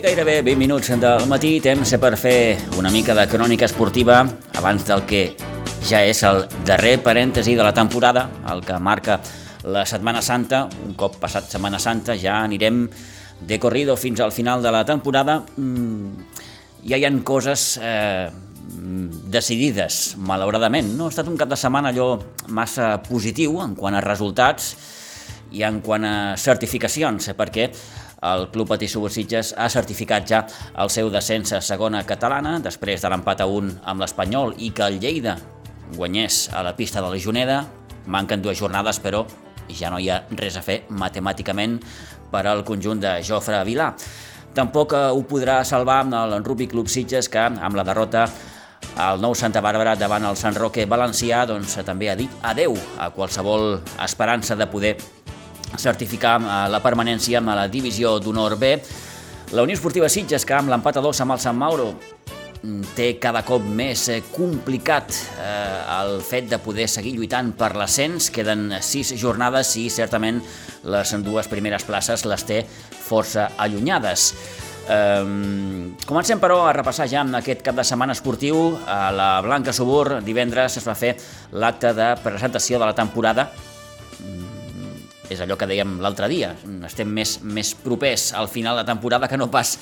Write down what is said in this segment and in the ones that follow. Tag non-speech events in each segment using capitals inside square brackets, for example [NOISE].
10 i gairebé 20 minuts del matí, temps per fer una mica de crònica esportiva abans del que ja és el darrer parèntesi de la temporada, el que marca la Setmana Santa. Un cop passat Setmana Santa ja anirem de corrido fins al final de la temporada. Mm, ja hi han coses eh, decidides, malauradament. No ha estat un cap de setmana allò massa positiu en quant a resultats i en quant a certificacions, perquè el Club Patí Subursitges ha certificat ja el seu descens a segona catalana després de l'empat a un amb l'Espanyol i que el Lleida guanyés a la pista de la Juneda. Manquen dues jornades, però ja no hi ha res a fer matemàticament per al conjunt de Jofre Vilà. Tampoc eh, ho podrà salvar amb el Rugby Club Sitges, que amb la derrota el nou Santa Bàrbara davant el Sant Roque Valencià doncs, també ha dit adeu a qualsevol esperança de poder certificar eh, la permanència a la divisió d'honor B. La Unió Esportiva Sitges, que amb l'empat a dos amb el Sant Mauro mm, té cada cop més eh, complicat eh, el fet de poder seguir lluitant per l'ascens. Queden sis jornades i certament les dues primeres places les té força allunyades. Um, comencem, però, a repassar ja amb aquest cap de setmana esportiu. A la Blanca Subur, divendres, es va fer l'acte de presentació de la temporada és allò que dèiem l'altre dia, estem més, més propers al final de temporada que no pas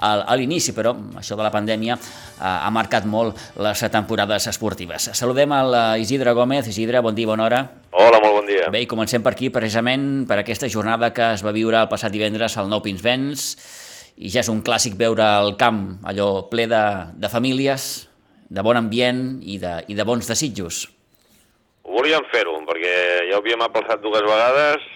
a l'inici, però això de la pandèmia eh, ha marcat molt les temporades esportives. Saludem a Isidre Gómez. Isidre, bon dia, bona hora. Hola, molt bon dia. Bé, i comencem per aquí, precisament per aquesta jornada que es va viure el passat divendres al Nou Pinsbens, i ja és un clàssic veure el camp allò ple de, de famílies, de bon ambient i de, i de bons desitjos. Ho volíem fer-ho, perquè ja ho havíem passat dues vegades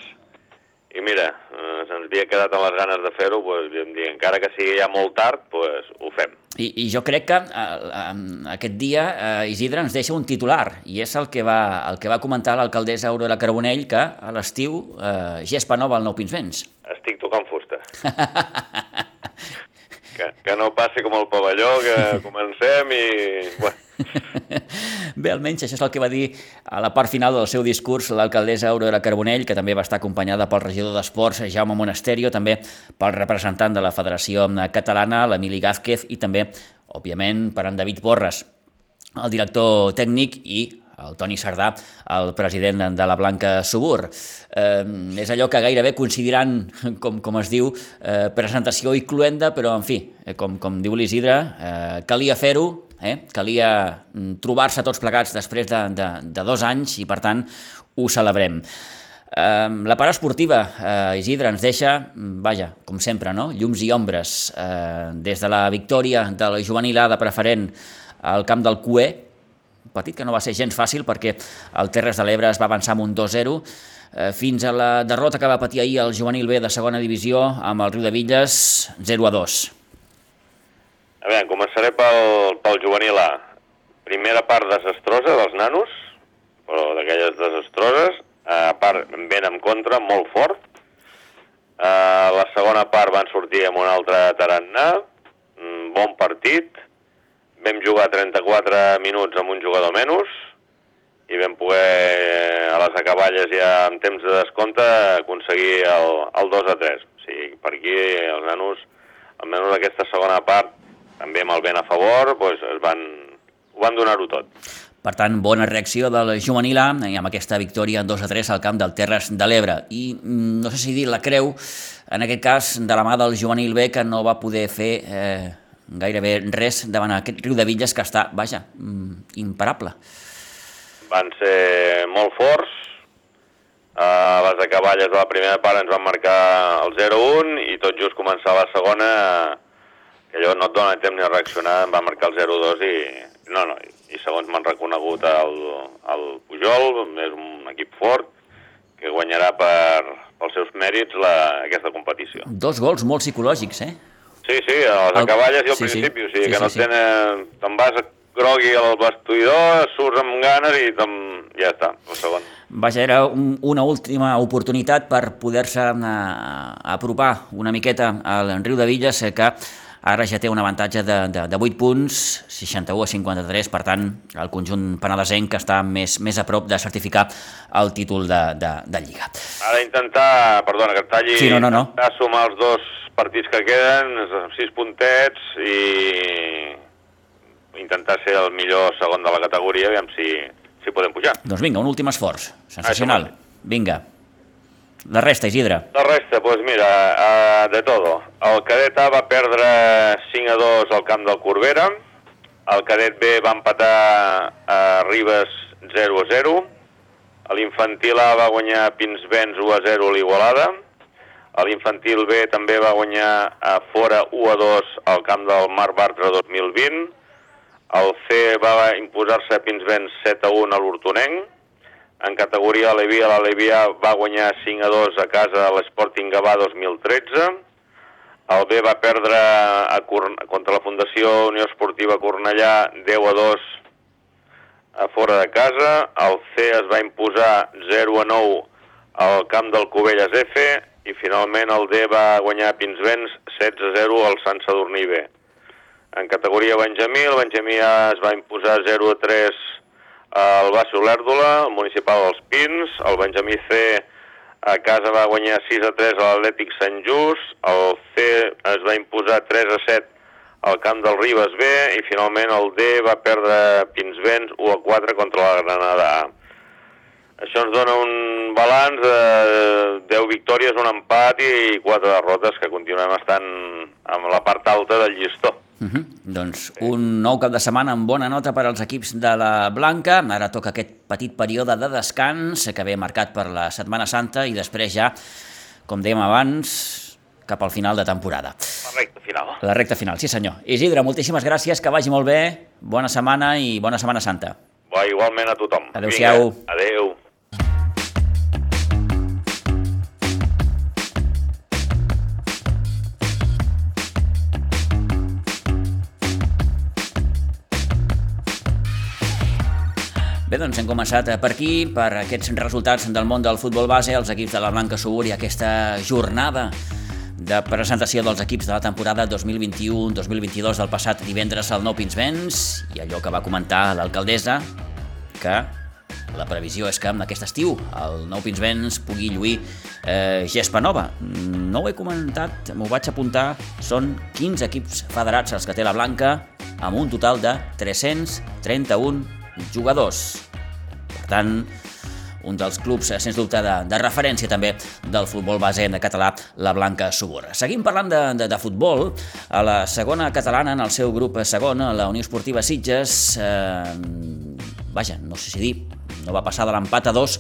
i mira, eh, se'ns havia quedat amb les ganes de fer-ho, doncs, dir, encara que sigui ja molt tard, doncs, ho fem. I, I jo crec que eh, aquest dia eh, Isidre ens deixa un titular, i és el que va, el que va comentar l'alcaldessa Aurora Carbonell, que a l'estiu eh, gespa nova al Nou Pinsbens. Estic tocant fusta. [LAUGHS] que, que no passi com el pavelló, que [LAUGHS] comencem i... Bueno, [LAUGHS] Bé, almenys això és el que va dir a la part final del seu discurs l'alcaldessa Aurora Carbonell, que també va estar acompanyada pel regidor d'Esports, Jaume Monasterio, també pel representant de la Federació Catalana, l'Emili Gázquez, i també, òbviament, per en David Borres, el director tècnic i el Toni Sardà, el president de la Blanca Subur. Eh, és allò que gairebé coincidiran, com, com es diu, eh, presentació i cluenda, però, en fi, eh, com, com diu l'Isidre, eh, calia fer-ho, eh? calia mm, trobar-se tots plegats després de, de, de dos anys i, per tant, ho celebrem. Eh, la part esportiva, eh, Isidre, ens deixa, mm, vaja, com sempre, no? llums i ombres. Eh, des de la victòria de la juvenil A de preferent al camp del Cué, partit que no va ser gens fàcil perquè el Terres de l'Ebre es va avançar amb un 2-0 eh, fins a la derrota que va patir ahir el juvenil B de segona divisió amb el Riu de Villes 0-2. A veure, començaré pel, pel juvenil A. Primera part desastrosa dels nanos, però d'aquelles desastroses, a part ben en contra, molt fort. A la segona part van sortir amb un altre tarannà, bon partit, vam jugar 34 minuts amb un jugador menys i vam poder, a les acaballes ja en temps de descompte, aconseguir el, el 2 a 3. O sigui, per aquí els nanos, almenys aquesta segona part, també amb el vent a favor, doncs es van, ho van donar-ho tot. Per tant, bona reacció del juvenil A amb aquesta victòria 2 a 3 al camp del Terres de l'Ebre. I mm, no sé si dir la creu, en aquest cas, de la mà del juvenil B, que no va poder fer eh, gairebé res davant aquest riu de Villes que està, vaja, mm, imparable. Van ser molt forts, a les acaballes de la primera part ens van marcar el 0-1 i tot just començar la segona, que allò no et dona temps ni a reaccionar, em va marcar el 0-2 i, no, no, i segons m'han reconegut el, el Pujol, és un equip fort, que guanyarà per, pels seus mèrits la, aquesta competició. Dos gols molt psicològics, eh? Sí, sí, a les acaballes i al sí, principi, sí. o sigui sí, que no sí, tenen... Te'n vas grogui al vestidor, surts amb ganes i ja està, el segon. Vaja, era un, una última oportunitat per poder-se uh, apropar una miqueta al riu de Villes, que ara ja té un avantatge de, de, de 8 punts, 61 a 53, per tant, el conjunt penalesenc que està més, més a prop de certificar el títol de, de, de Lliga. Ha d'intentar, perdona, que et talli, sí, no, no, no. sumar els dos partits que queden, 6 puntets i intentar ser el millor segon de la categoria, aviam si, si podem pujar. Doncs vinga, un últim esforç. Sensacional. Vinga. La resta, Isidre. La resta, doncs pues mira, uh, de todo. El cadet A va perdre 5 a 2 al camp del Corbera, el cadet B va empatar a Ribes 0 a 0, l'infantil A va guanyar Pinsbens 1 a 0 a l'Igualada, l'infantil B també va guanyar a fora 1 a 2 al camp del Mar Bartra 2020, el C va imposar-se a Pinsbens 7 a 1 a l'Hortonenc. En categoria Alevia, l'Alevia va guanyar 5 a 2 a casa a l'Sporting Gavà 2013. El B va perdre a Corn contra la Fundació Unió Esportiva Cornellà 10 a 2 a fora de casa. El C es va imposar 0 a 9 al camp del Covelles F i finalment el D va guanyar a Pinsbens 16 a 0 al Sant Sadurní B. En categoria Benjamí, el Benjamí es va imposar 0 a 3 al Basso Lèrdola, el municipal dels Pins, el Benjamí C a casa va guanyar 6 a 3 a l'Atlètic Sant Just, el C es va imposar 3 a 7 al camp del Ribes B i finalment el D va perdre Pinsbens 1 a 4 contra la Granada A. Això ens dona un balanç de 10 victòries, un empat i 4 derrotes que continuem estant amb la part alta del llistó. Uh -huh. Doncs un nou cap de setmana amb bona nota per als equips de la Blanca. Ara toca aquest petit període de descans que ve marcat per la Setmana Santa i després ja, com dèiem abans, cap al final de temporada. La recta final. La recta final, sí senyor. Isidre, moltíssimes gràcies, que vagi molt bé, bona setmana i bona Setmana Santa. Va, igualment a tothom. Adéu-siau. Adéu. Bé, doncs hem començat per aquí, per aquests resultats del món del futbol base, els equips de la Blanca Subur i aquesta jornada de presentació dels equips de la temporada 2021-2022 del passat divendres al Nou Pinsbens i allò que va comentar l'alcaldessa, que la previsió és que amb aquest estiu el Nou Pinsbens pugui lluir eh, gespa nova. No ho he comentat, m'ho vaig apuntar, són 15 equips federats els que té la Blanca, amb un total de 331 jugadors. Per tant, un dels clubs, eh, sens dubte, de, de referència també del futbol base de català, la Blanca Subur. Seguim parlant de, de, de futbol. A la segona catalana, en el seu grup segon, la Unió Esportiva Sitges, eh, vaja, no sé si dir, no va passar de l'empat a dos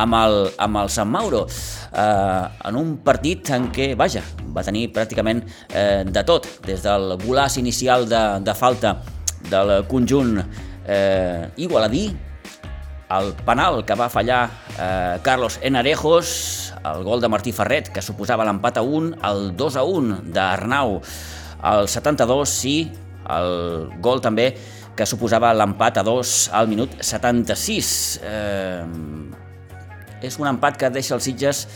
amb el, amb el Sant Mauro, eh, en un partit en què, vaja, va tenir pràcticament eh, de tot, des del golaç inicial de, de falta del conjunt eh, igualadí, el penal que va fallar eh, Carlos Enarejos, el gol de Martí Ferret, que suposava l'empat a 1, el 2 a 1 d'Arnau al 72, i el gol també que suposava l'empat a 2 al minut 76. Eh, és un empat que deixa els Sitges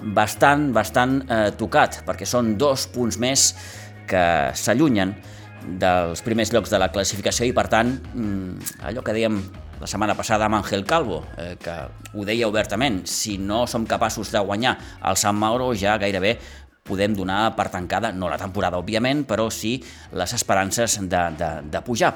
bastant, bastant eh, tocat, perquè són dos punts més que s'allunyen dels primers llocs de la classificació i, per tant, mm, allò que dèiem la setmana passada amb Àngel Calvo, eh, que ho deia obertament, si no som capaços de guanyar el Sant Mauro ja gairebé podem donar per tancada, no la temporada, òbviament, però sí les esperances de, de, de pujar.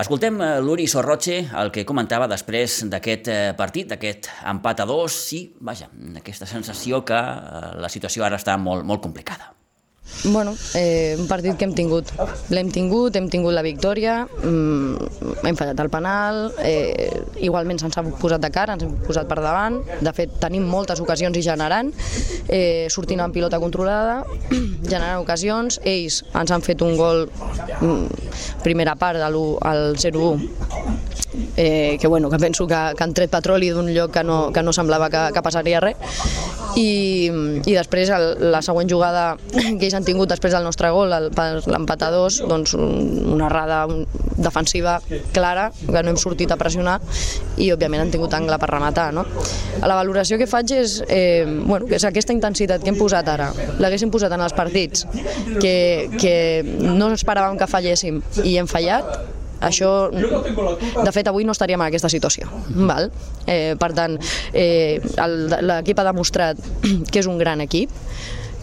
Escoltem eh, l'Uri Sorroche, el que comentava després d'aquest eh, partit, d'aquest empat a dos, sí, vaja, aquesta sensació que la situació ara està molt, molt complicada. Bueno, eh, un partit que hem tingut. L'hem tingut, hem tingut la victòria, mm, hem fallat el penal, eh, igualment se'ns ha posat de cara, ens hem posat per davant, de fet tenim moltes ocasions i generant, eh, sortint amb pilota controlada, [CLEARS THROAT] generant ocasions, ells ens han fet un gol mm, primera part de al 0-1 eh, que, bueno, que penso que, que han tret petroli d'un lloc que no, que no semblava que, que passaria res i, i després el, la següent jugada que ells han tingut després del nostre gol, el, per l'empat a dos, doncs una errada defensiva clara, que no hem sortit a pressionar i òbviament han tingut angle per rematar. No? La valoració que faig és, eh, bueno, que és aquesta intensitat que hem posat ara, l'haguéssim posat en els partits que, que no esperàvem que falléssim i hem fallat, això, de fet, avui no estaríem en aquesta situació. Val? Eh, per tant, eh, l'equip ha demostrat [CLEARS THROAT] que és un gran equip,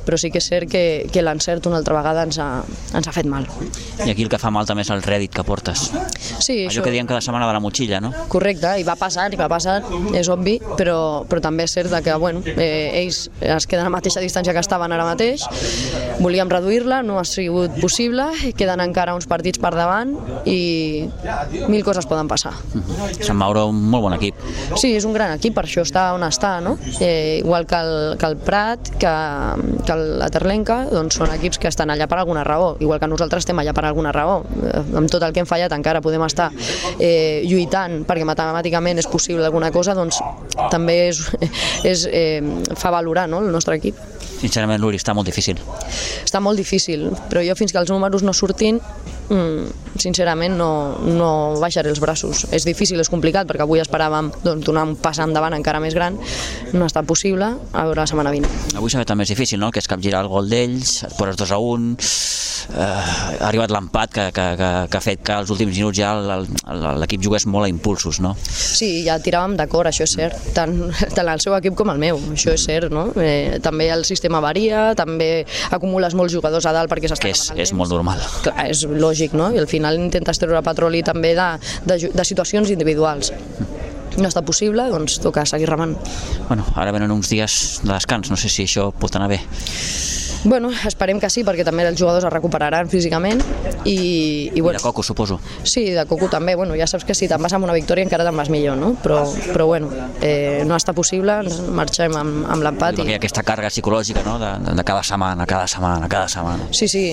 però sí que és cert que, que l'encert una altra vegada ens ha, ens ha fet mal. I aquí el que fa mal també és el rèdit que portes. Sí, Allò això... que diuen cada setmana de la motxilla, no? Correcte, i va passar, i va passar, és obvi, però, però també és cert que bueno, eh, ells es queden a la mateixa distància que estaven ara mateix, volíem reduir-la, no ha sigut possible, queden encara uns partits per davant i mil coses poden passar. Mm -hmm. Sant Mauro, un molt bon equip. Sí, és un gran equip, per això està on està, no? Eh, igual que el, que el Prat, que, que la Terlenca, doncs són equips que estan allà per alguna raó, igual que nosaltres estem allà per alguna raó. Eh, amb tot el que hem fallat encara podem estar eh, lluitant perquè matemàticament és possible alguna cosa, doncs també és, és, eh, fa valorar no, el nostre equip. Sincerament, l'Uri, està molt difícil. Està molt difícil, però jo fins que els números no surtin mm, sincerament no, no baixaré els braços. És difícil, és complicat, perquè avui esperàvem doncs, donar un pas endavant encara més gran, no ha estat possible, a veure la setmana vinent. Avui s'ha fet també difícil, no? que és capgirar el gol d'ells, et poses 2 a 1, eh, ha arribat l'empat que, que, que, que ha fet que els últims minuts ja l'equip jugués molt a impulsos, no? Sí, ja tiràvem d'acord, això és cert, tant, [LAUGHS] tant el seu equip com el meu, això és cert, no? Eh, també el sistema varia, també acumules molts jugadors a dalt perquè s'està és, és molt normal. Clar, és lògic lògic, no? I al final intentes treure petroli també de, de, de situacions individuals no està possible, doncs toca seguir remant. Bueno, ara venen uns dies de descans, no sé si això pot anar bé. Bueno, esperem que sí, perquè també els jugadors es recuperaran físicament i... I, bueno, I de Coco, suposo. Sí, de Coco també. Bueno, ja saps que si te'n vas amb una victòria encara te'n vas millor, no? Però, però bueno, eh, no està possible, marxem amb, amb l'empat. I... Aquesta càrrega psicològica, no?, de, de cada setmana, cada setmana, cada setmana. Sí, sí,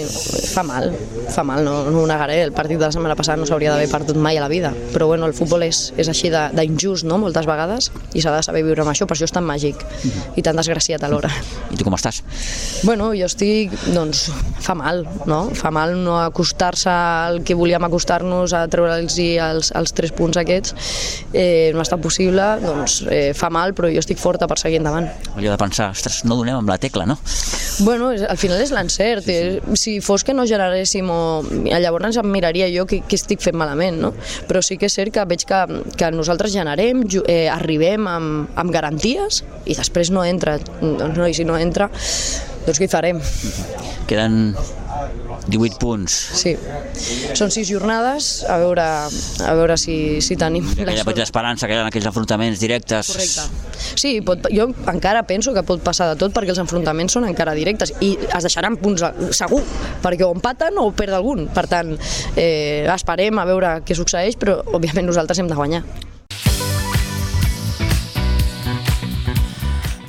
fa mal, fa mal, no, no ho negaré. El partit de la setmana passada no s'hauria d'haver perdut mai a la vida, però bueno, el futbol és, és així d'injust, no?, moltes vegades, i s'ha de saber viure amb això, per això és tan màgic -hmm. i tan desgraciat alhora. I tu com estàs? Bueno, jo estic, doncs, fa mal, no? Fa mal no acostar-se al que volíem acostar-nos a treure'ls els, els tres punts aquests. Eh, no ha estat possible, doncs eh, fa mal, però jo estic forta per seguir endavant. Allò de pensar, ostres, no donem amb la tecla, no? Bueno, al final és l'encert. Sí, sí. Eh, si fos que no generéssim, o... llavors em miraria jo què, què estic fent malament, no? Però sí que és cert que veig que, que nosaltres generem, eh, arribem amb, amb garanties i després no entra. Doncs no, i si no entra, doncs què hi farem? Queden 18 punts. Sí. Són sis jornades, a veure, a veure si, si tenim... Aquella petita esperança que hi ha en aquells enfrontaments directes. Correcte. Sí, pot, jo encara penso que pot passar de tot perquè els enfrontaments són encara directes i es deixaran punts segur, perquè o empaten o perd algun. Per tant, eh, esperem a veure què succeeix, però òbviament nosaltres hem de guanyar.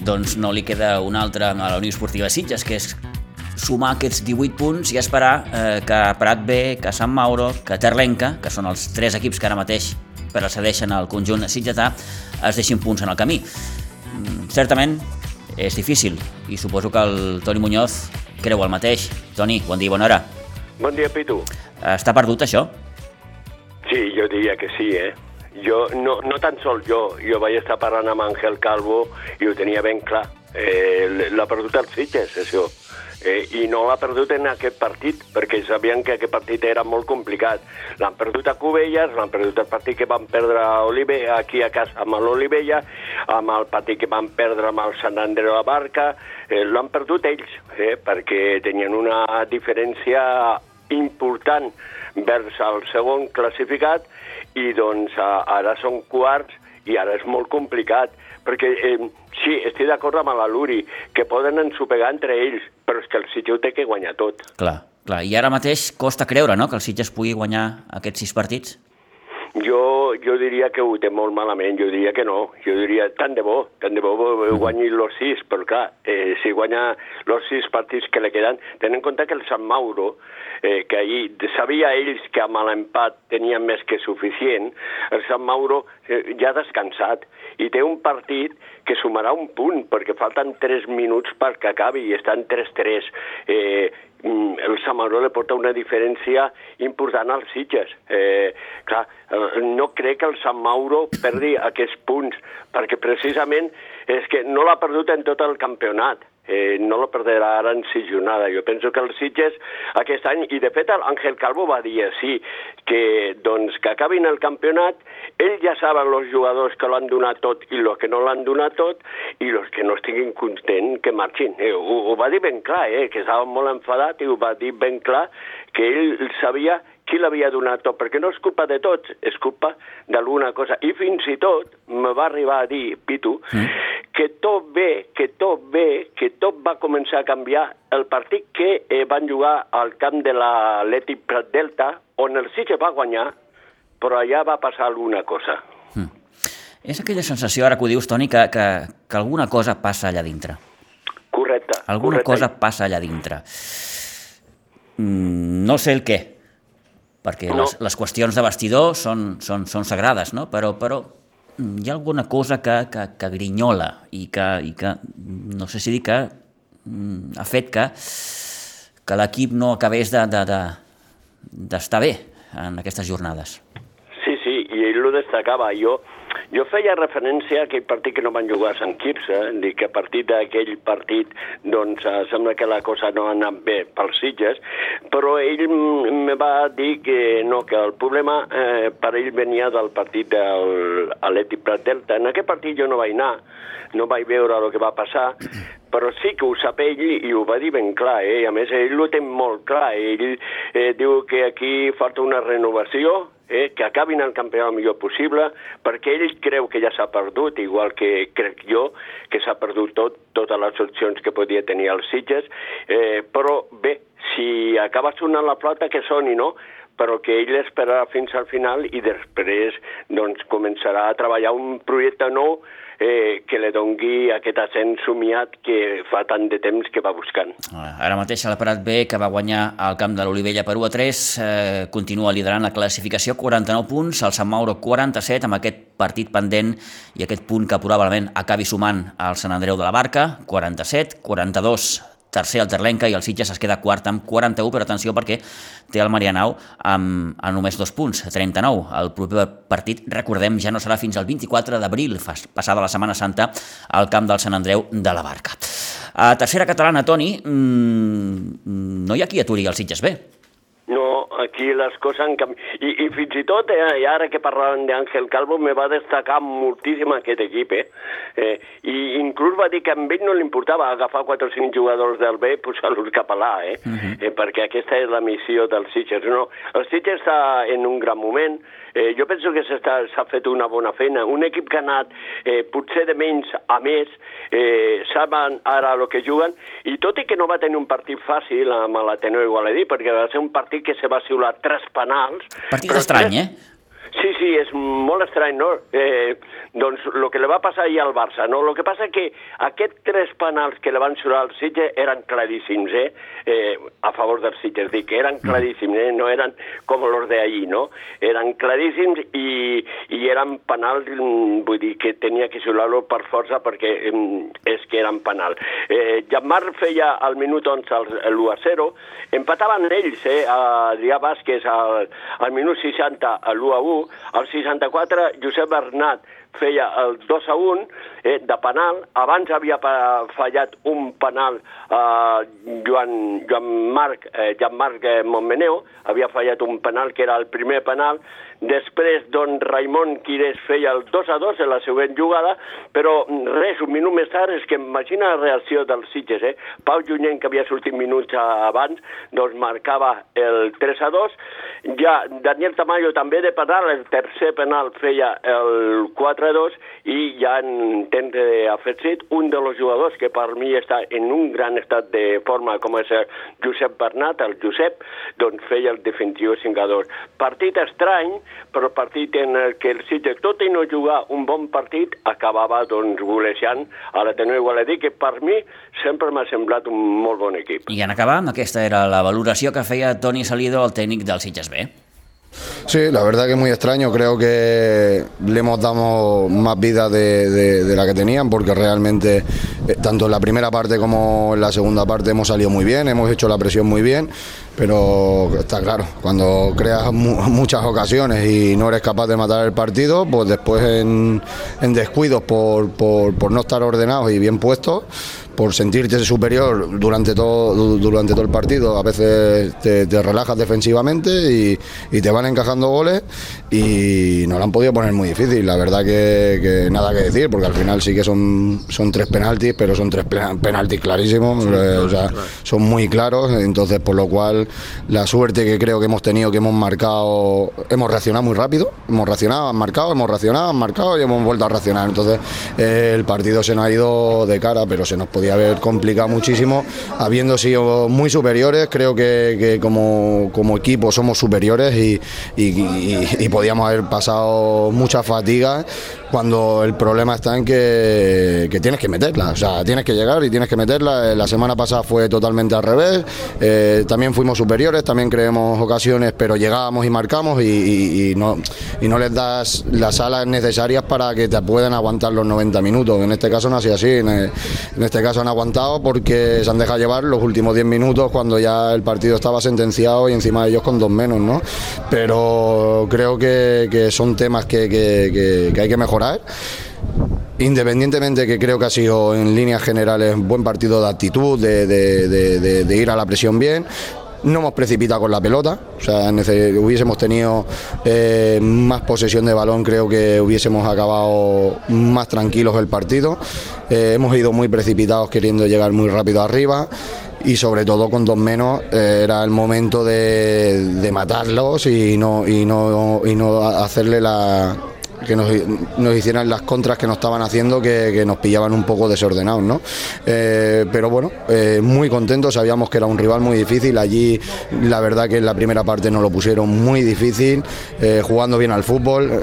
Doncs no li queda una altra a la Unió Esportiva Sitges, que és sumar aquests 18 punts i esperar eh, que Prat B, que Sant Mauro, que Terlenca, que són els tres equips que ara mateix precedeixen al conjunt sitgetà, es deixin punts en el camí. Mm, certament és difícil i suposo que el Toni Muñoz creu el mateix. Toni, bon dia, bona hora. Bon dia, Pitu. Està perdut això? Sí, jo diria que sí, eh? Jo, no, no tan sol jo, jo vaig estar parlant amb Àngel Calvo i ho tenia ben clar. Eh, l'ha perdut el Sitges, això. Eh, I no l'ha perdut en aquest partit, perquè sabien que aquest partit era molt complicat. L'han perdut a Cubelles, l'han perdut el partit que van perdre a Olive, aquí a casa amb l'Olivella, amb el partit que van perdre amb el Sant Andreu de la Barca, eh, l'han perdut ells, eh, perquè tenien una diferència important vers el segon classificat i doncs ara són quarts i ara és molt complicat, perquè eh, sí, estic d'acord amb la Luri, que poden ensopegar entre ells, però és que el Sitges ho té que guanyar tot. Clar, clar, i ara mateix costa creure, no?, que el Sitges pugui guanyar aquests sis partits? Jo, jo diria que ho té molt malament, jo diria que no, jo diria tant de bo, tant de bo guanyi los sis, però clar, eh, si guanya los sis partits que li queden, tenen en compte que el Sant Mauro, eh, que ahir sabia ells que amb l'empat tenien més que suficient, el Sant Mauro eh, ja ha descansat i té un partit que sumarà un punt, perquè falten 3 minuts perquè acabi i estan 3-3. Eh, el Samaró li porta una diferència important als Sitges. Eh, clar, eh, no crec que el Sant Mauro perdi aquests punts, perquè precisament és que no l'ha perdut en tot el campionat eh, no lo perdrà ara en sis jornades. Jo penso que els Sitges aquest any, i de fet l'Àngel Calvo va dir així, que, doncs, que acabin el campionat, ell ja saben els jugadors que l'han donat tot i els que no l'han donat tot, i els que no estiguin contents que marxin. Eh, ho, ho va dir ben clar, eh, que estava molt enfadat i ho va dir ben clar, que ell sabia qui l'havia donat tot, perquè no és culpa de tots, és culpa d'alguna cosa. I fins i tot me va arribar a dir, Pitu, mm. que tot bé, que tot bé, que tot va començar a canviar el partit que eh, van jugar al camp de l'Atlètic Prat Delta, on el Sitges va guanyar, però allà va passar alguna cosa. Mm. És aquella sensació, ara que ho dius, Toni, que, que, que alguna cosa passa allà dintre. Correcte. Alguna correcte. cosa passa allà dintre. Mm, no sé el què, perquè no. les, les qüestions de vestidor són, són, són sagrades, no? però, però mm, hi ha alguna cosa que, que, que grinyola i que, i que, no sé si dir que mm, ha fet que, que l'equip no acabés d'estar de, de, de, bé en aquestes jornades. Sí, sí, i ell ho destacava. Jo, jo feia referència a aquell partit que no van jugar a Sant Quirze, dir que a partir d'aquell partit doncs eh, sembla que la cosa no ha anat bé pels Sitges, però ell me va dir que no, que el problema eh, per ell venia del partit de l'Atlètic Prat Delta. En aquest partit jo no vaig anar, no vaig veure el que va passar, [CLEARS THROAT] però sí que ho sap ell i ho va dir ben clar, eh? a més ell ho té molt clar, ell eh, diu que aquí falta una renovació, eh, que acabin el campionat el millor possible, perquè ell creu que ja s'ha perdut, igual que crec jo que s'ha perdut tot, totes les opcions que podia tenir els Sitges, eh, però bé, si acaba sonant la flauta, que soni, no? però que ell esperarà fins al final i després doncs, començarà a treballar un projecte nou eh, que li dongui aquest ascens somiat que fa tant de temps que va buscant. Ah, ara mateix el Prat B, que va guanyar al camp de l'Olivella per 1 a 3, eh, continua liderant la classificació, 49 punts, el Sant Mauro 47, amb aquest partit pendent i aquest punt que probablement acabi sumant al Sant Andreu de la Barca, 47, 42 tercer el Terlenca i el Sitges es queda quart amb 41, però atenció perquè té el Marianau amb, amb només dos punts, 39. El proper partit, recordem, ja no serà fins al 24 d'abril, passada la Setmana Santa, al camp del Sant Andreu de la Barca. A tercera catalana, Toni, mmm, no hi ha qui aturi el Sitges B. Aquí les coses han canviat. I, I fins i tot, eh, i ara que parlàvem d'Àngel Calvo, me va destacar moltíssim aquest equip, eh? eh? I inclús va dir que a ell no li importava agafar 4 o 5 jugadors del B i posar-los cap a l'A, eh? Uh mhm. -huh. eh? Perquè aquesta és la missió dels Sitges. No, el Sitges està en un gran moment, Eh, jo penso que s'ha fet una bona feina. Un equip que ha anat eh, potser de menys a més, eh, saben ara el que juguen, i tot i que no va tenir un partit fàcil amb l'Ateneu Igualadí, perquè va ser un partit que se va xiular tres penals... Partit estrany, eh? Sí, sí, és molt estrany, no? Eh, doncs el que li va passar ahir al Barça, no? El que passa que aquests tres penals que li van xurar al Sitges eren claríssims, eh? eh? A favor del Sitges, dic, eren claríssims, eh? No eren com els d'ahir, no? Eren claríssims i, i eren penals, mm, vull dir, que tenia que xurar-lo per força perquè mm, és que eren penal. Eh, Jamar feia al minut 11 l'1 a 0, empataven ells, eh? Adrià Vázquez al, al minut 60 l'1 a 1, al 64, Josep Bernat feia el 2 a 1 eh, de penal. Abans havia fallat un penal eh, Joan, Joan Marc, eh, Joan Marc eh, Montmeneu, havia fallat un penal que era el primer penal. Després, don Raimon Quirés feia el 2 a 2 en la següent jugada, però res, un minut més tard, és que imagina la reacció dels Sitges, eh? Pau Junyent, que havia sortit minuts abans, doncs marcava el 3 a 2. Ja Daniel Tamayo també de penal, el tercer penal feia el 4 entrenadors i ja en temps afegit un dels jugadors que per mi està en un gran estat de forma com és Josep Bernat, el Josep, doncs feia el definitiu cingador. Partit estrany, però partit en el que el Sitges, tot i no jugar un bon partit, acabava doncs golejant a l'Ateneu Gualadí, que per mi sempre m'ha semblat un molt bon equip. I en acabar, aquesta era la valoració que feia Toni Salido, el tècnic del Sitges B. Sí, la verdad que es muy extraño. Creo que le hemos dado más vida de, la que tenían porque realmente eh, tanto en la primera parte como en la segunda parte hemos salido muy bien, hemos hecho la presión muy bien, pero está claro, cuando creas mu muchas ocasiones y no eres capaz de matar el partido, pues después en, descuidos por no estar ordenados y bien puestos, por sentirte superior durante todo, durante todo el partido. A veces te, te relajas defensivamente y, y, te van encajando goles y nos lo han podido poner muy difícil. La verdad que, que, nada que decir, porque al final sí que son, son tres penaltis, pero son tres penaltis clarísimos, sí, claro, o sea, claro. son muy claros. Entonces, por lo cual, la suerte que creo que hemos tenido, que hemos marcado, hemos reaccionado muy rápido, hemos reaccionado, han marcado, hemos reaccionado, han marcado y hemos vuelto a reaccionar. Entonces, eh, el partido se nos ha ido de cara, pero se nos podía haber complicado muchísimo, habiendo sido muy superiores, creo que, como, como, equipo somos superiores y, podíamos haber pasado muchas fatigas cuando el problema está en que, tienes que meterla, o sea, tienes que llegar y tienes que meterla. La semana pasada fue totalmente al revés, eh, también fuimos superiores, también creemos ocasiones, pero llegábamos y marcamos y, no, y no les das las alas necesarias para que te puedan aguantar los 90 minutos. En este caso no ha sido así, en, en este caso han aguantado porque se han dejado llevar los últimos 10 minutos cuando ya el partido estaba sentenciado y encima de ellos con dos menos, ¿no? Pero creo que, son temas que hay que mejorar Independientemente que creo que ha sido en líneas generales un buen partido de actitud, de, ir a la presión bien, no hemos precipitado con la pelota, o sea, hubiésemos tenido eh, más posesión de balón, creo que hubiésemos acabado más tranquilos el partido. Eh, hemos ido muy precipitados queriendo llegar muy rápido arriba. Y sobre todo con dos menos eh, era el momento de, matarlos y, no, y no hacerle la que nos, hicieran las contras que nos estaban haciendo que, que nos pillaban un poco desordenados, ¿no? Eh, pero bueno, eh, muy contentos, sabíamos que era un rival muy difícil, allí la verdad que en la primera parte nos lo pusieron muy difícil, eh, jugando bien al fútbol,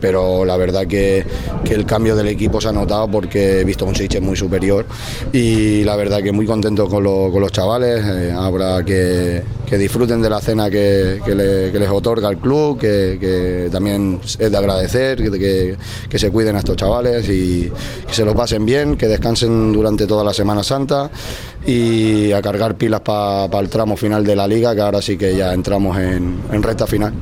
pero la verdad que, que, el cambio del equipo se ha notado porque he visto un Sitges muy superior y la verdad que muy contento con, lo, con los chavales, habrá que, que, disfruten de la cena que, le, que les otorga el club, que, también es de agradecer que, se cuiden a estos chavales y que se lo pasen bien, que descansen durante toda la Semana Santa y a cargar pilas para pa el tramo final de la liga, que ahora sí que ya entramos en, en recta final.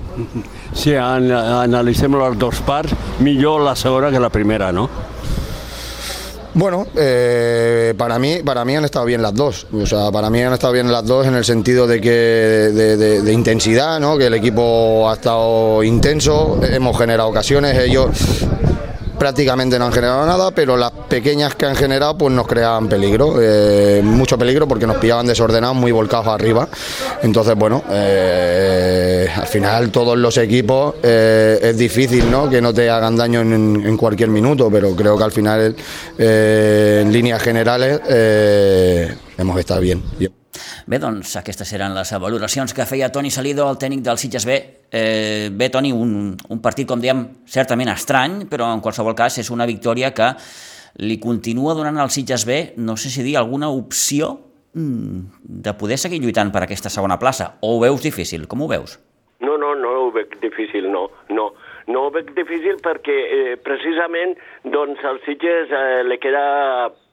Sí, an analicem les dos parts, millor la segona que la primera, no? Bueno, eh, para mí, para mí han estado bien las dos. O sea, para mí han estado bien las dos en el sentido de que de, de, de intensidad, ¿no? Que el equipo ha estado intenso, hemos generado ocasiones, ellos prácticamente no han generado nada, pero las pequeñas que han generado pues nos creaban peligro, eh, mucho peligro porque nos pillaban desordenados, muy volcados arriba. Entonces, bueno, eh, al final todos los equipos eh, es difícil ¿no? que no te hagan daño en, en, cualquier minuto, pero creo que al final en líneas generales hemos estado bien. Bé, doncs aquestes eren les valoracions que feia Toni Salido, el tècnic del Sitges B. Eh, bé, Toni, un, un partit, com diem, certament estrany, però en qualsevol cas és una victòria que li continua donant al Sitges B, no sé si dir, alguna opció mm, de poder seguir lluitant per aquesta segona plaça. O ho veus difícil? Com ho veus? No, no, no ho veig difícil, no, no. No ho veig difícil perquè eh, precisament doncs, al Sitges eh, li queda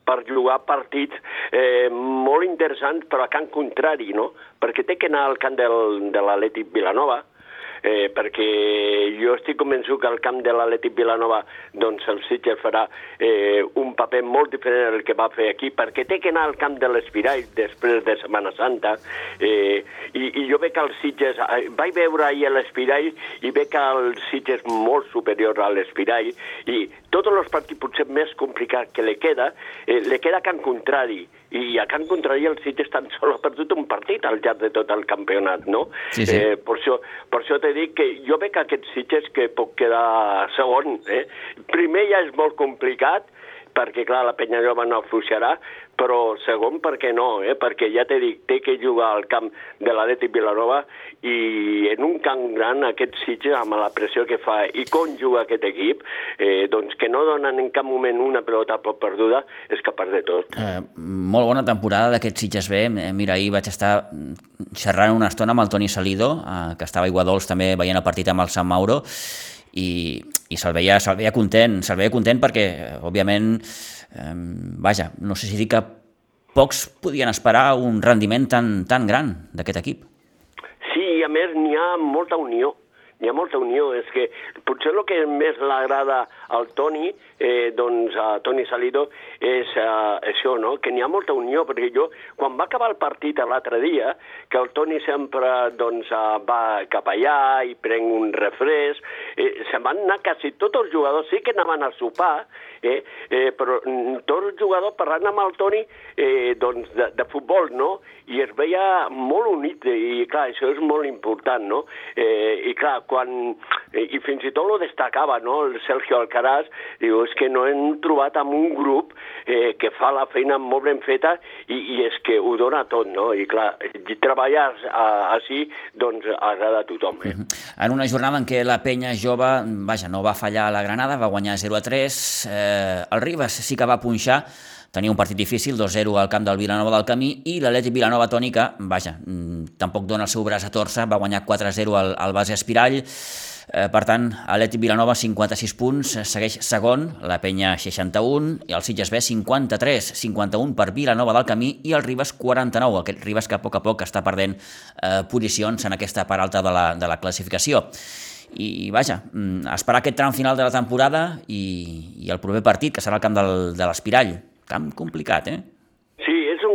per jugar partits eh, molt interessants, però a camp contrari, no? Perquè té que anar al camp del, de l'Atlètic Vilanova, eh, perquè jo estic convençut que al camp de l'Atlètic Vilanova doncs el Sitges farà eh, un paper molt diferent del que va fer aquí, perquè té que anar al camp de l'Espirall després de Setmana Santa, eh, i, i jo veig que el Sitges, eh, vaig veure ahir l'Espirall i veig que el Sitges molt superior a l'Espirall, i tots els partits potser més complicats que li queda, eh, li queda camp contrari, i a Can Contrari el Sitges tan [LAUGHS] sol ha perdut un partit al llarg de tot el campionat, no? Sí, sí. Eh, per això, per això t'he dit que jo veig aquest Sitges que pot quedar segon. Eh? Primer ja és molt complicat, perquè, clar, la penya jove no afluixarà, però segon, per què no? Eh? Perquè ja t'he dit, té que jugar al camp de l'Atlètic Vilanova i en un camp gran aquest Sitges, amb la pressió que fa i com juga aquest equip, eh, doncs que no donen en cap moment una pelota per perduda, és capaç de tot. Eh, molt bona temporada d'aquest Sitges B. Eh, Mira, ahir vaig estar xerrant una estona amb el Toni Salido, eh, que estava a Iguadols també veient el partit amb el Sant Mauro, i, i se'l veia, se veia content, se'l veia content perquè, òbviament, eh, vaja, no sé si dir que pocs podien esperar un rendiment tan, tan gran d'aquest equip. Sí, i a més n'hi ha molta unió. N'hi ha molta unió. És que potser el que més l'agrada al Toni, eh, doncs a Toni Salido, és eh, això, no? que n'hi ha molta unió, perquè jo, quan va acabar el partit l'altre dia, que el Toni sempre doncs, eh, va cap allà i prenc un refresc, eh, se'n van anar quasi tots els jugadors, sí que anaven a sopar, eh, eh, però mm, tots els jugadors parlant amb el Toni eh, doncs de, de futbol, no? I es veia molt unit, i clar, això és molt important, no? Eh, I clar, quan... Eh, I fins i tot lo destacava, no?, el Sergio Alcaraz, diu, és que no hem trobat amb un grup eh, que fa la feina molt ben feta i, i és que ho dona tot, no? I clar, treballar així, doncs agrada a tothom, eh? En una jornada en què la penya jove, vaja, no va fallar a la Granada, va guanyar 0 a 3, eh, el Ribas sí que va punxar, tenia un partit difícil, 2-0 al camp del Vilanova del Camí, i l'Atlètic Vilanova Tònica, vaja, mm, tampoc dona el seu braç a torça, va guanyar 4-0 al, al base Espirall, eh, per tant, Atlètic Vilanova 56 punts, eh, segueix segon, la penya 61, i el Sitges B 53, 51 per Vilanova del Camí, i el Ribas 49, aquest Ribas que a poc a poc està perdent eh, posicions en aquesta part alta de la, de la classificació i vaja, mm, esperar aquest tram final de la temporada i, i el proper partit, que serà el camp del, de l'Espirall. Camp complicat, eh?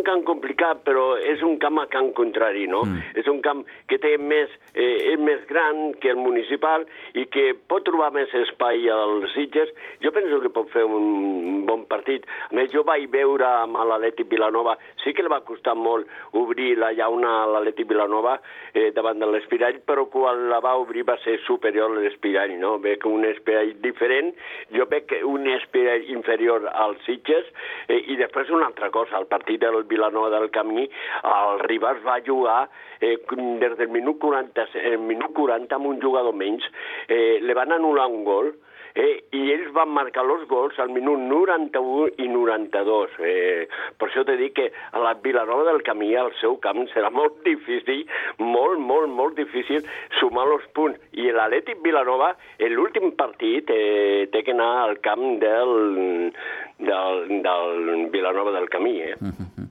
Camp complicat, però és un camp a camp contrari, no? Mm. És un camp que té més, eh, és més gran que el municipal i que pot trobar més espai als Sitges. Jo penso que pot fer un bon partit. A més, jo vaig veure amb l'Atlètic Vilanova, sí que li va costar molt obrir la llauna a l'Atlètic Vilanova eh, davant de l'Espirall, però quan la va obrir va ser superior a l'Espirall, no? Veig un Espirall diferent, jo veig un Espirall inferior als Sitges eh, i després una altra cosa, el partit del Vilanova del Camí, el Ribas va jugar eh, des del minut 40, eh, minut 40 amb un jugador menys, eh, le van anul·lar un gol, eh, i ells van marcar els gols al minut 91 i 92. Eh, per això t'he dit que a la Vilanova del Camí, al seu camp, serà molt difícil, molt, molt, molt difícil sumar els punts. I l'Atlètic Vilanova, l'últim partit, eh, té que anar al camp del, del, del Vilanova del Camí. Eh? Eh,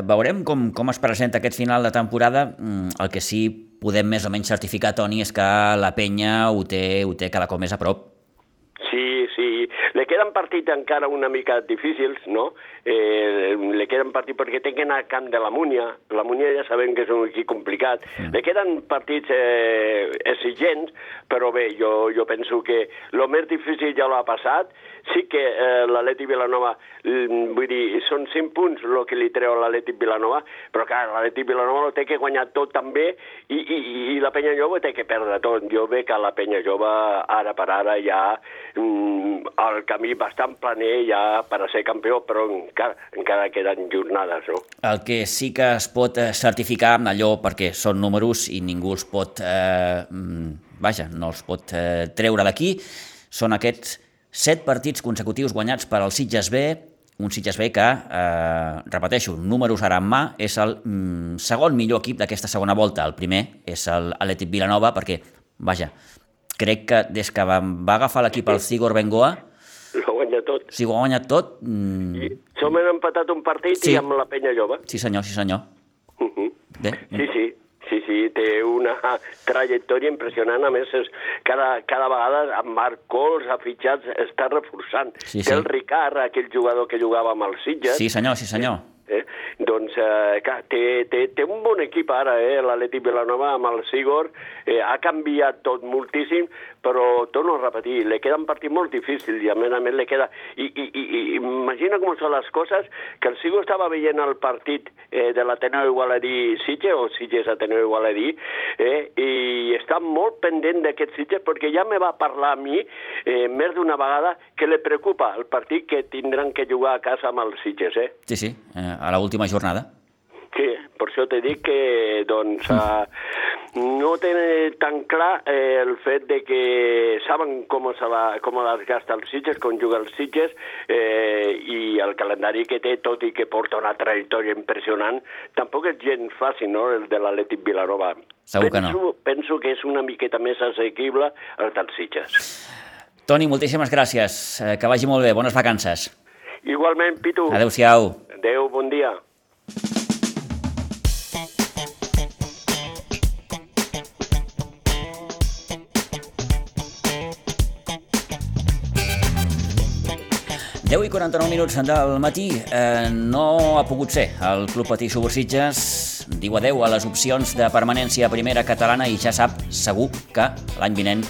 Veurem com, com es presenta aquest final de temporada. Mm, El que sí podem més o menys certificar, Toni, és que la penya ho té, ho té cada cop més a prop. Sí, sí. Le queden partits encara una mica difícils, no? Eh, le queden partits perquè té que anar al camp de la Múnia. La Múnia ja sabem que és un equip complicat. Mm. Le queden partits eh, exigents, però bé, jo, jo penso que el més difícil ja l'ha passat. Sí que eh, l'Atlètic Vilanova, mm, vull dir, són 5 punts el que li treu l'Atlètic Vilanova, però clar, l'Atlètic Vilanova ho té que guanyar tot també i, i, i la penya jove té que perdre tot. Jo veig que la penya jove ara per ara ja mm, el camí bastant planer ja per a ser campió, però encara, encara queden jornades, no? El que sí que es pot eh, certificar, allò perquè són números i ningú els pot, eh, mm, vaja, no els pot eh, treure d'aquí, són aquests set partits consecutius guanyats per al Sitges B, un Sitges B que, eh, repeteixo, números ara en mà, és el mm, segon millor equip d'aquesta segona volta. El primer és l'Atlètic Vilanova, perquè, vaja, crec que des que va, va agafar l'equip el Sigor Bengoa, Ho guanya tot. si ho ha guanyat tot, mm, I som hem empatat un partit Sí. i amb la penya jove. sí senyor, sí senyor. Uh -huh. Bé, Sí, sí, sí, sí, té una trajectòria impressionant. A més, és, cada, cada vegada amb Marc Cols, ha fitxats, està reforçant. Sí, té sí. el Ricard, aquell jugador que jugava amb els Sitges. sí senyor, sí senyor. Eh? Doncs, eh, clar, té, té, té un bon equip ara, eh? l'Atlètic Vilanova amb el Sigor, eh, ha canviat tot moltíssim, però torno a repetir, le queda un partit molt difícil i a més a més le queda... I, i, i, i imagina com són les coses, que el Sigo estava veient el partit eh, de l'Ateneu Igualadí Sitges, o Sitges Ateneu Igualadí, eh, i està molt pendent d'aquest Sitges perquè ja me va parlar a mi eh, més d'una vegada que le preocupa el partit que tindran que jugar a casa amb els Sitges. Eh? Sí, sí, eh, a l'última jornada. Sí, per això t'he dit que doncs, uh, no tenen tan clar eh, el fet de que saben com, se la, com les gasta els Sitges, com juga els Sitges, eh, i el calendari que té, tot i que porta una trajectòria impressionant, tampoc és gens fàcil, no?, el de l'Atlètic Vilanova. Segur penso, que no. Penso que és una miqueta més assequible el dels Sitges. Toni, moltíssimes gràcies. Eh, que vagi molt bé. Bones vacances. Igualment, Pitu. Adéu-siau. Adéu, bon dia. Deu i 49 minuts del matí eh, no ha pogut ser. El Club Patí Subursitges diu adeu a les opcions de permanència a primera catalana i ja sap segur que l'any vinent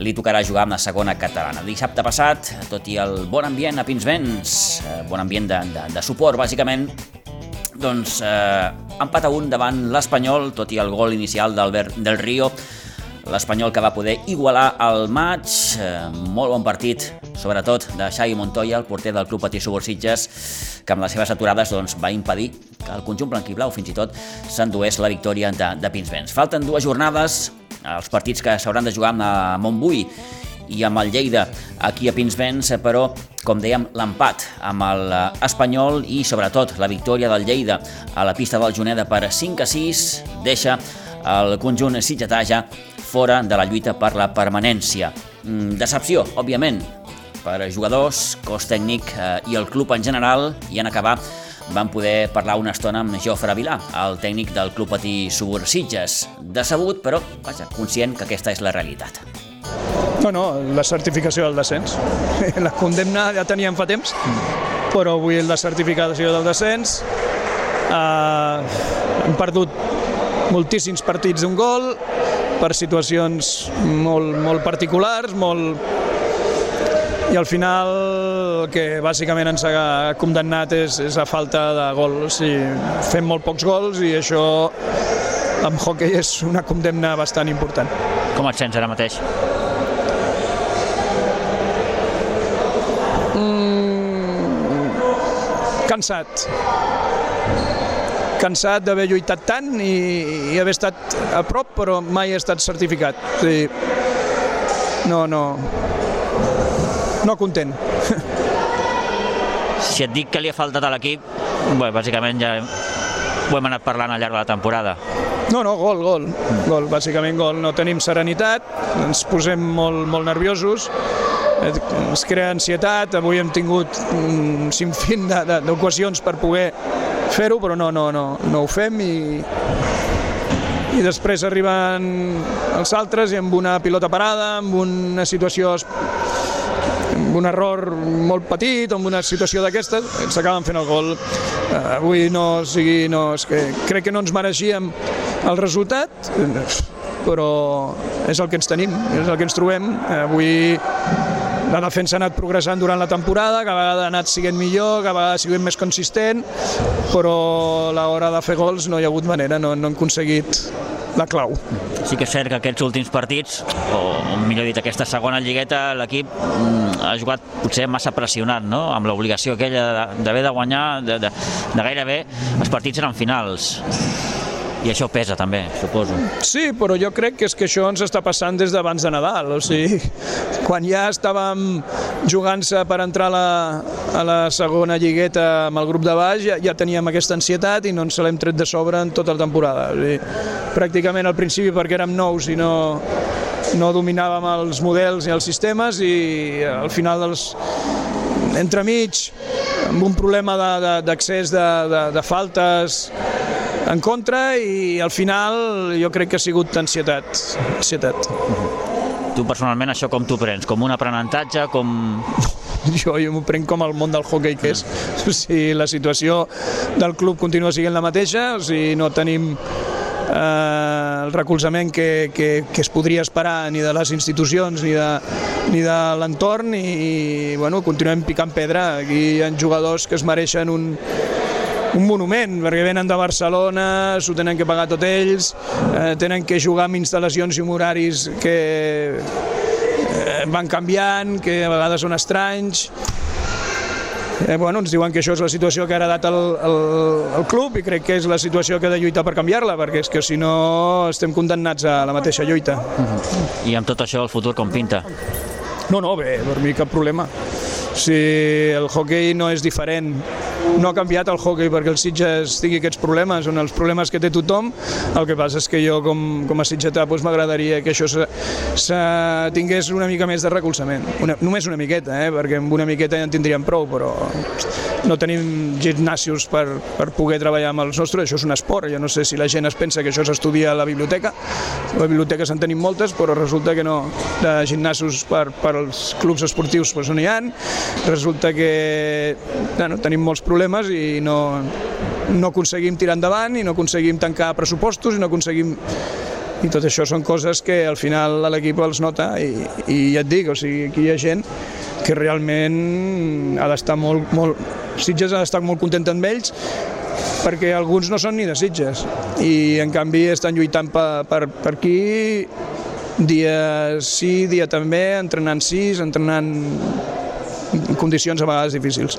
li tocarà jugar amb la segona catalana. Dissabte passat, tot i el bon ambient a Pinsbens, eh, bon ambient de, de, de suport, bàsicament, doncs eh, empat a un davant l'Espanyol, tot i el gol inicial d'Albert del Río, l'Espanyol que va poder igualar el maig, eh, molt bon partit, sobretot de Xavi Montoya, el porter del Club Patí Subursitges, que amb les seves aturades doncs, va impedir que el conjunt blanquiblau fins i tot s'endués la victòria de, de Pinsbens. Falten dues jornades, els partits que s'hauran de jugar a Montbui i amb el Lleida aquí a Pinsbens, però, com dèiem, l'empat amb l'Espanyol i, sobretot, la victòria del Lleida a la pista del Juneda per 5 a 6 deixa el conjunt sitgetà ja fora de la lluita per la permanència. Mm, Decepció, òbviament, per a jugadors, cos tècnic eh, i el club en general, i en acabar van poder parlar una estona amb Jofre Vilà, el tècnic del Club Patí Subursitges. Decebut, però vaja, conscient que aquesta és la realitat. No, no, la certificació del descens. [LAUGHS] La condemna ja teníem fa temps, però avui la certificació del descens. Eh, hem perdut moltíssims partits d'un gol per situacions molt, molt particulars, molt... i al final el que bàsicament ens ha condemnat és, és la falta de gol. O sigui, fem molt pocs gols i això en hockey és una condemna bastant important. Com et sents ara mateix? cansat cansat d'haver lluitat tant i, i haver estat a prop però mai he estat certificat. O sigui, no, no. No content. [LAUGHS] Si et dic que li ha faltat a l'equip, bé, bàsicament ja ho hem anat parlant al llarg de la temporada. No, no, gol, gol, gol, bàsicament gol. No tenim serenitat, ens posem molt, molt nerviosos, ens crea ansietat, avui hem tingut un sinfín d'ocasions per poder fer-ho, però no, no, no, no ho fem i, i després arriben els altres i amb una pilota parada, amb una situació amb un error molt petit amb una situació d'aquestes, ens acaben fent el gol. Eh, avui no, o sigui, no, és que crec que no ens mereixíem el resultat, però és el que ens tenim, és el que ens trobem. Eh, Avui la defensa ha anat progressant durant la temporada, cada vegada ha anat siguent millor, cada vegada siguent més consistent, però a l'hora de fer gols no hi ha hagut manera, no, no hem aconseguit la clau. Sí que és cert que aquests últims partits, o millor dit, aquesta segona lligueta, l'equip mm, ha jugat potser massa pressionat, no? amb l'obligació aquella d'haver de guanyar, de, de, de gairebé els partits eren finals. I això pesa també, suposo. Sí, però jo crec que és que això ens està passant des d'abans de Nadal. O sigui, quan ja estàvem jugant-se per entrar a la, a la segona lligueta amb el grup de baix, ja, ja teníem aquesta ansietat i no ens l'hem tret de sobre en tota la temporada. O sigui, pràcticament al principi perquè érem nous i no, no dominàvem els models i els sistemes i al final dels, entremig amb un problema de- de- d'accés de, de, de, de faltes en contra i al final jo crec que ha sigut ansietat. ansietat. Tu personalment això com t'ho prens? Com un aprenentatge? Com... [LAUGHS] Jo, jo m'ho prenc com el món del hockey que és. [LAUGHS] O sigui, la situació del club continua sent la mateixa, o sigui, no tenim eh, el recolzament que, que, que es podria esperar ni de les institucions ni de, ni de l'entorn i, i bueno, continuem picant pedra. Aquí hi ha jugadors que es mereixen un, un monument, perquè venen de Barcelona, s'ho tenen que pagar tot ells, eh, tenen que jugar amb instal·lacions i horaris que eh, van canviant, que a vegades són estranys, Eh, bueno, ens diuen que això és la situació que ha heredat el, el, el club i crec que és la situació que ha de lluitar per canviar-la, perquè és que si no estem condemnats a la mateixa lluita. I amb tot això el futur com pinta? No, no, bé, per mi cap problema. Si el hockey no és diferent no ha canviat el hockey perquè el Sitges tingui aquests problemes, són els problemes que té tothom. El que passa és que jo, com, com a sitgetà, doncs m'agradaria que això se, se tingués una mica més de recolzament. Una, només una miqueta, eh? perquè amb una miqueta ja en tindríem prou, però no tenim gimnasios per, per poder treballar amb els nostres, això és un esport, jo no sé si la gent es pensa que això s'estudia a la biblioteca, a la biblioteca se'n tenim moltes, però resulta que no, de gimnasos per, per als clubs esportius doncs no n'hi ha, resulta que bueno, tenim molts problemes i no, no aconseguim tirar endavant i no aconseguim tancar pressupostos i no aconseguim i tot això són coses que al final l'equip els nota i, i ja et dic, o sigui, aquí hi ha gent que realment ha d'estar molt, molt... Sitges ha d'estar molt content amb ells perquè alguns no són ni de Sitges i en canvi estan lluitant per, per, per aquí dia sí, dia també, entrenant sis, entrenant en condicions a vegades difícils.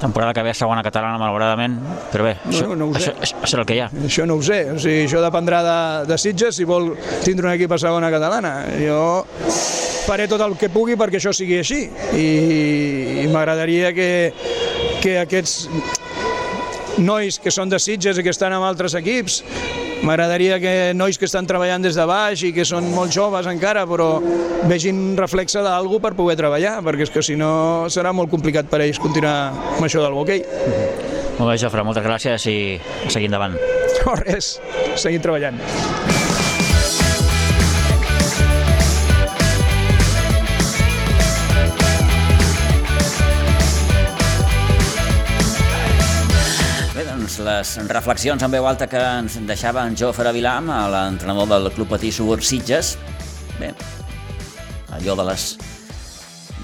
Temporada que ve a segona catalana, malauradament, però bé, No, això, no sé. això, això, això és el que hi ha. Això no ho sé, o sigui, això dependrà de, de Sitges si vol tindre un equip a segona catalana. Jo faré tot el que pugui perquè això sigui així i, i m'agradaria que, que aquests nois que són de Sitges i que estan amb altres equips M'agradaria que nois que estan treballant des de baix i que són molt joves encara, però vegin un reflexe d'algú per poder treballar, perquè és que si no serà molt complicat per ells continuar amb això del hoquei. Molt bé, Jofre, moltes gràcies i a seguir endavant. No res, seguim treballant. Les reflexions en veu alta que ens deixava en Jofre Vilam, l'entrenador del Club Patí Subur Sitges. Bé, allò de les,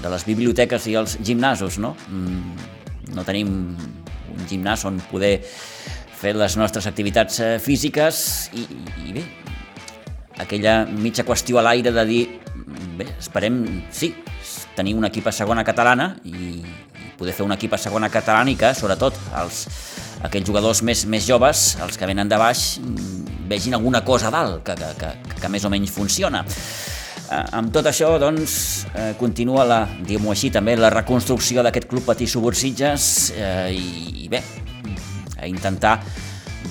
de les biblioteques i els gimnasos, no? Mm, No tenim un gimnàs on poder fer les nostres activitats eh, físiques i, i bé, aquella mitja qüestió a l'aire de dir bé, esperem, sí, tenir un equip a segona catalana i, poder fer un equip a segona catalana i que, sobretot, els, aquells jugadors més, més joves, els que venen de baix, vegin alguna cosa a dalt que, que, que, que més o menys funciona. Eh, amb tot això, doncs, eh, continua la, diguem-ho així, també la reconstrucció d'aquest club Patí Subursitges eh, i, i bé, a intentar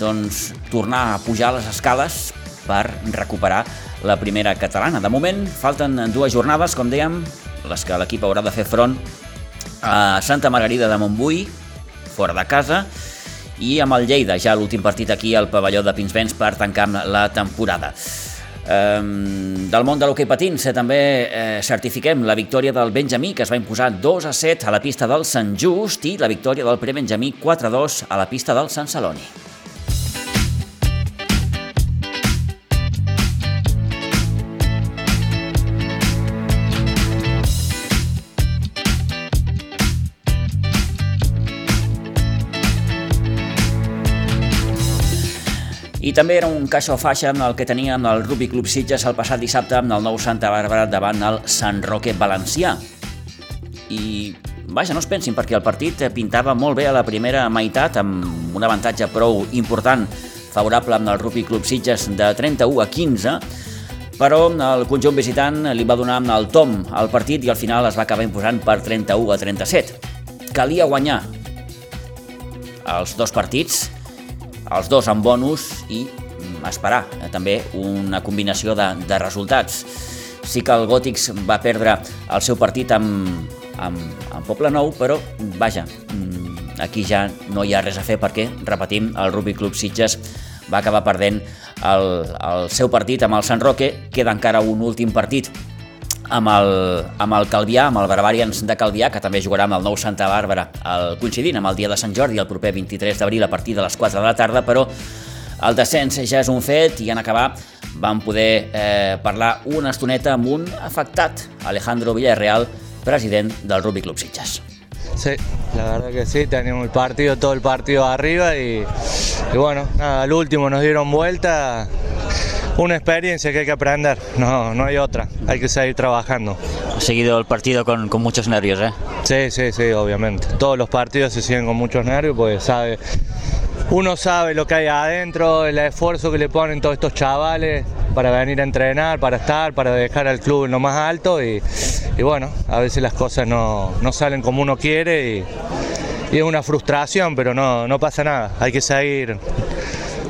doncs, tornar a pujar les escales per recuperar la primera catalana. De moment, falten dues jornades, com dèiem, les que l'equip haurà de fer front a Santa Margarida de Montbui, fora de casa, i amb el Lleida, ja l'últim partit aquí al pavelló de Pinsbens per tancar la temporada. Um, del món de l'hoquei patins eh, també eh, certifiquem la victòria del Benjamí que es va imposar 2 a 7 a la pista del Sant Just i la victòria del Prebenjamí 4 a 2 a la pista del Sant Celoni. També era un caixa o faixa amb el que teníem el Rugby Club Sitges el passat dissabte amb el nou Santa Bàrbara davant el Sant Roque Valencià. I vaja, no es pensin, perquè el partit pintava molt bé a la primera meitat amb un avantatge prou important favorable amb el Rugby Club Sitges de 31 a 15, però el conjunt visitant li va donar amb el tom al partit i al final es va acabar imposant per 31 a 37. Calia guanyar els dos partits els dos amb bonus i mm, esperar eh, també una combinació de, de resultats. Sí que el Gòtics va perdre el seu partit amb, amb, amb Poble Nou, però vaja, mm, aquí ja no hi ha res a fer perquè, repetim, el Rugby Club Sitges va acabar perdent el, el seu partit amb el Sant Roque, queda encara un últim partit amb el, amb el Calvià, amb el Barbarians de Calvià, que també jugarà amb el nou Santa Bàrbara el, coincidint amb el dia de Sant Jordi, el proper 23 d'abril a partir de les 4 de la tarda, però El descens ja és un fet i en acabar vam poder eh, parlar una estoneta amb un afectat, Alejandro Villarreal, president del Rugby Club Sitges. Sí, la verdad que sí, teníamos el partido, todo el partido arriba y, y bueno, nada, al último nos dieron vuelta, una experiencia que hay que aprender, no, no hay otra, hay que seguir trabajando. Ha seguido el partido con, con muchos nervios, ¿eh? Sí, sí, sí, obviamente. Todos los partidos se siguen con muchos nervios porque sabe, uno sabe lo que hay adentro, el esfuerzo que le ponen todos estos chavales para venir a entrenar, para estar, para dejar al club en lo más alto y, y bueno, a veces las cosas no, no salen como uno quiere y, y es una frustración, pero no, no pasa nada, hay que seguir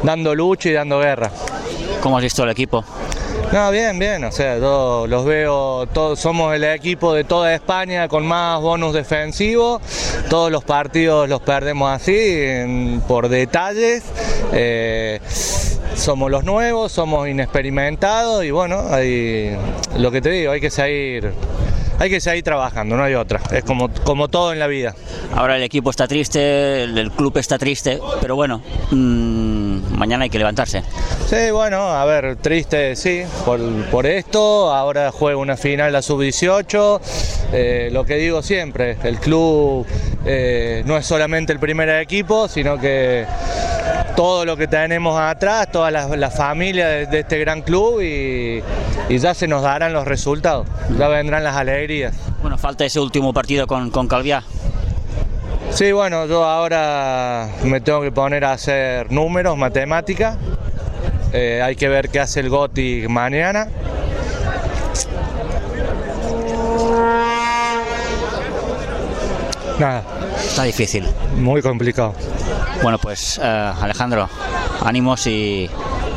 dando lucha y dando guerra. ¿Cómo has visto el equipo? No, bien, bien, o sea, yo los veo, todos somos el equipo de toda España con más bonus defensivo, todos los partidos los perdemos así, por detalles, eh, somos los nuevos, somos inexperimentados y bueno, hay, lo que te digo, hay que seguir, hay que seguir trabajando, no hay otra, es como, como todo en la vida. Ahora el equipo está triste, el, club está triste, pero bueno, mm, mañana hay que levantarse. Sí, bueno, a ver, triste, sí, por, por esto. Ahora juega una final la sub-18. Eh, lo que digo siempre, el club eh, no es solamente el primer equipo, sino que todo lo que tenemos atrás, toda la, la familia de, de este gran club y, y ya se nos darán los resultados, ya vendrán las alegrías. Bueno, falta ese último partido con, con Calviá. Sí, bueno, yo ahora me tengo que poner a hacer números, matemática. Eh, hay que ver qué hace el Gothic mañana. Nada, Está difícil. muy complicado. Bueno, pues eh, Alejandro, ánimos y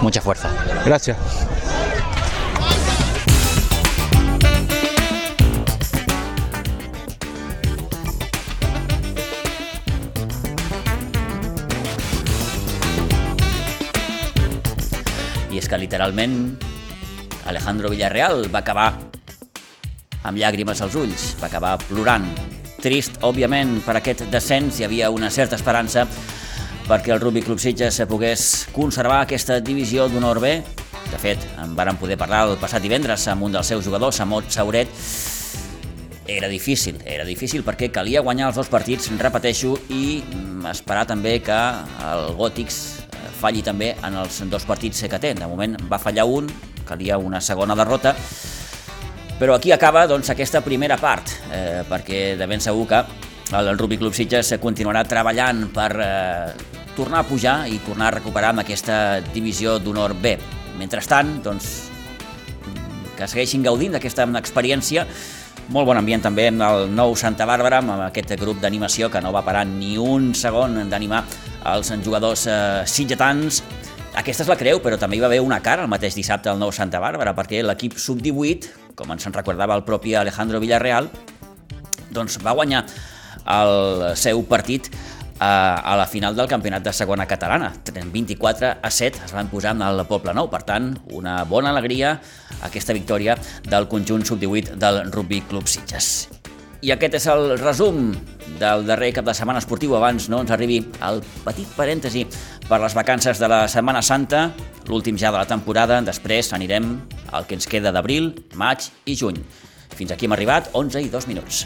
mucha fuerza. Gracias. I és que literalment Alejandro Villarreal va acabar amb llàgrimes als ulls, va acabar plorant. Trist, òbviament, per aquest descens hi havia una certa esperança perquè el Rugby Club Sitges pogués conservar aquesta divisió d'honor B. De fet, en varen poder parlar el passat divendres amb un dels seus jugadors, Amot Sauret. Era difícil, era difícil perquè calia guanyar els dos partits, repeteixo, i mm, esperar també que el Gòtics eh, falli també en els dos partits que té. De moment va fallar un, calia una segona derrota, però aquí acaba doncs, aquesta primera part, eh, perquè de ben segur que el Rugby Club Sitges continuarà treballant per eh, tornar a pujar i tornar a recuperar amb aquesta divisió d'honor B. Mentrestant, doncs, que segueixin gaudint d'aquesta experiència. Molt bon ambient també amb el nou Santa Bàrbara, amb aquest grup d'animació que no va parar ni un segon d'animar els jugadors eh, sitgetans. Aquesta és la creu, però també hi va haver una cara el mateix dissabte al nou Santa Bàrbara, perquè l'equip sub-18, com ens en recordava el propi Alejandro Villarreal, doncs va guanyar el seu partit a, a la final del campionat de segona catalana. 24 a 7 es van posar amb el Poble Nou. Per tant, una bona alegria aquesta victòria del conjunt sub-18 del Rugby Club Sitges. I aquest és el resum del darrer cap de setmana esportiu abans no ens arribi el petit parèntesi per les vacances de la Setmana Santa, l'últim ja de la temporada, després anirem al que ens queda d'abril, maig i juny. Fins aquí hem arribat, 11 i 2 minuts.